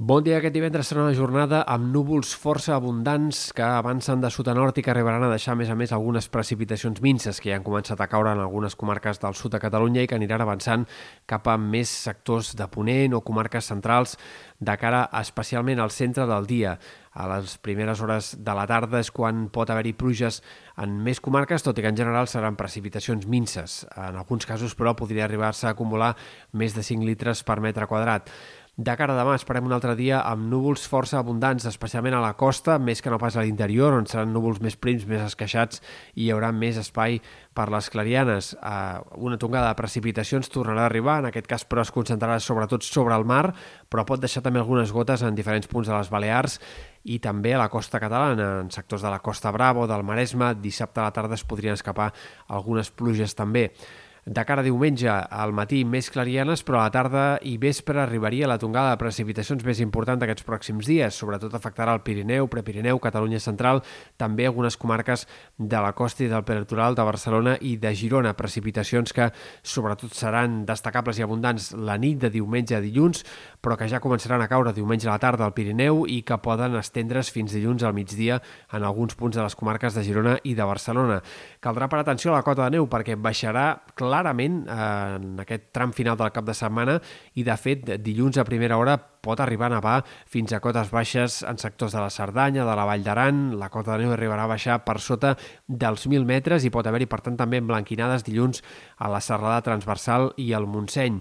Bon dia. Aquest divendres serà una jornada amb núvols força abundants que avancen de sud a nord i que arribaran a deixar, a més a més, algunes precipitacions minces que ja han començat a caure en algunes comarques del sud de Catalunya i que aniran avançant cap a més sectors de Ponent o comarques centrals de cara especialment al centre del dia. A les primeres hores de la tarda és quan pot haver-hi pluges en més comarques, tot i que en general seran precipitacions minces. En alguns casos, però, podria arribar-se a acumular més de 5 litres per metre quadrat. De cara a demà esperem un altre dia amb núvols força abundants, especialment a la costa, més que no pas a l'interior, on seran núvols més prims, més esqueixats i hi haurà més espai per les clarianes. Uh, una tongada de precipitacions tornarà a arribar, en aquest cas però es concentrarà sobretot sobre el mar, però pot deixar també algunes gotes en diferents punts de les Balears i també a la costa catalana, en sectors de la Costa Brava o del Maresme. Dissabte a la tarda es podrien escapar algunes pluges també. De cara a diumenge, al matí més clarianes, però a la tarda i vespre arribaria la tongada de precipitacions més important d'aquests pròxims dies. Sobretot afectarà el Pirineu, Prepirineu, Catalunya Central, també algunes comarques de la costa i del peritoral de Barcelona i de Girona. Precipitacions que sobretot seran destacables i abundants la nit de diumenge a dilluns, però que ja començaran a caure diumenge a la tarda al Pirineu i que poden estendre's fins dilluns al migdia en alguns punts de les comarques de Girona i de Barcelona. Caldrà parar atenció a la cota de neu perquè baixarà clar clarament en aquest tram final del cap de setmana i, de fet, dilluns a primera hora pot arribar a nevar fins a cotes baixes en sectors de la Cerdanya, de la Vall d'Aran. La cota de neu arribarà a baixar per sota dels 1.000 metres i pot haver-hi, per tant, també emblanquinades dilluns a la serrada transversal i al Montseny.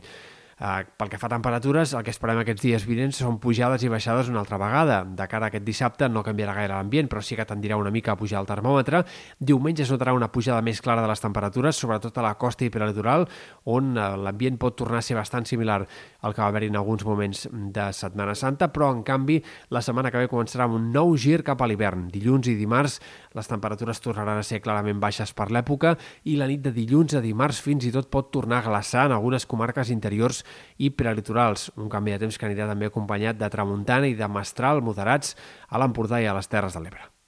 Eh, pel que fa a temperatures, el que esperem aquests dies vinents són pujades i baixades una altra vegada. De cara a aquest dissabte no canviarà gaire l'ambient, però sí que tendirà una mica a pujar el termòmetre. Diumenge es notarà una pujada més clara de les temperatures, sobretot a la costa i prelitoral, on eh, l'ambient pot tornar a ser bastant similar al que va haver-hi en alguns moments de Setmana Santa, però en canvi la setmana que ve començarà amb un nou gir cap a l'hivern. Dilluns i dimarts les temperatures tornaran a ser clarament baixes per l'època i la nit de dilluns a dimarts fins i tot pot tornar a glaçar en algunes comarques interiors i prelitorals, un canvi de temps que anirà també acompanyat de tramuntana i de mestral moderats a l'Empordà i a les Terres de l'Ebre.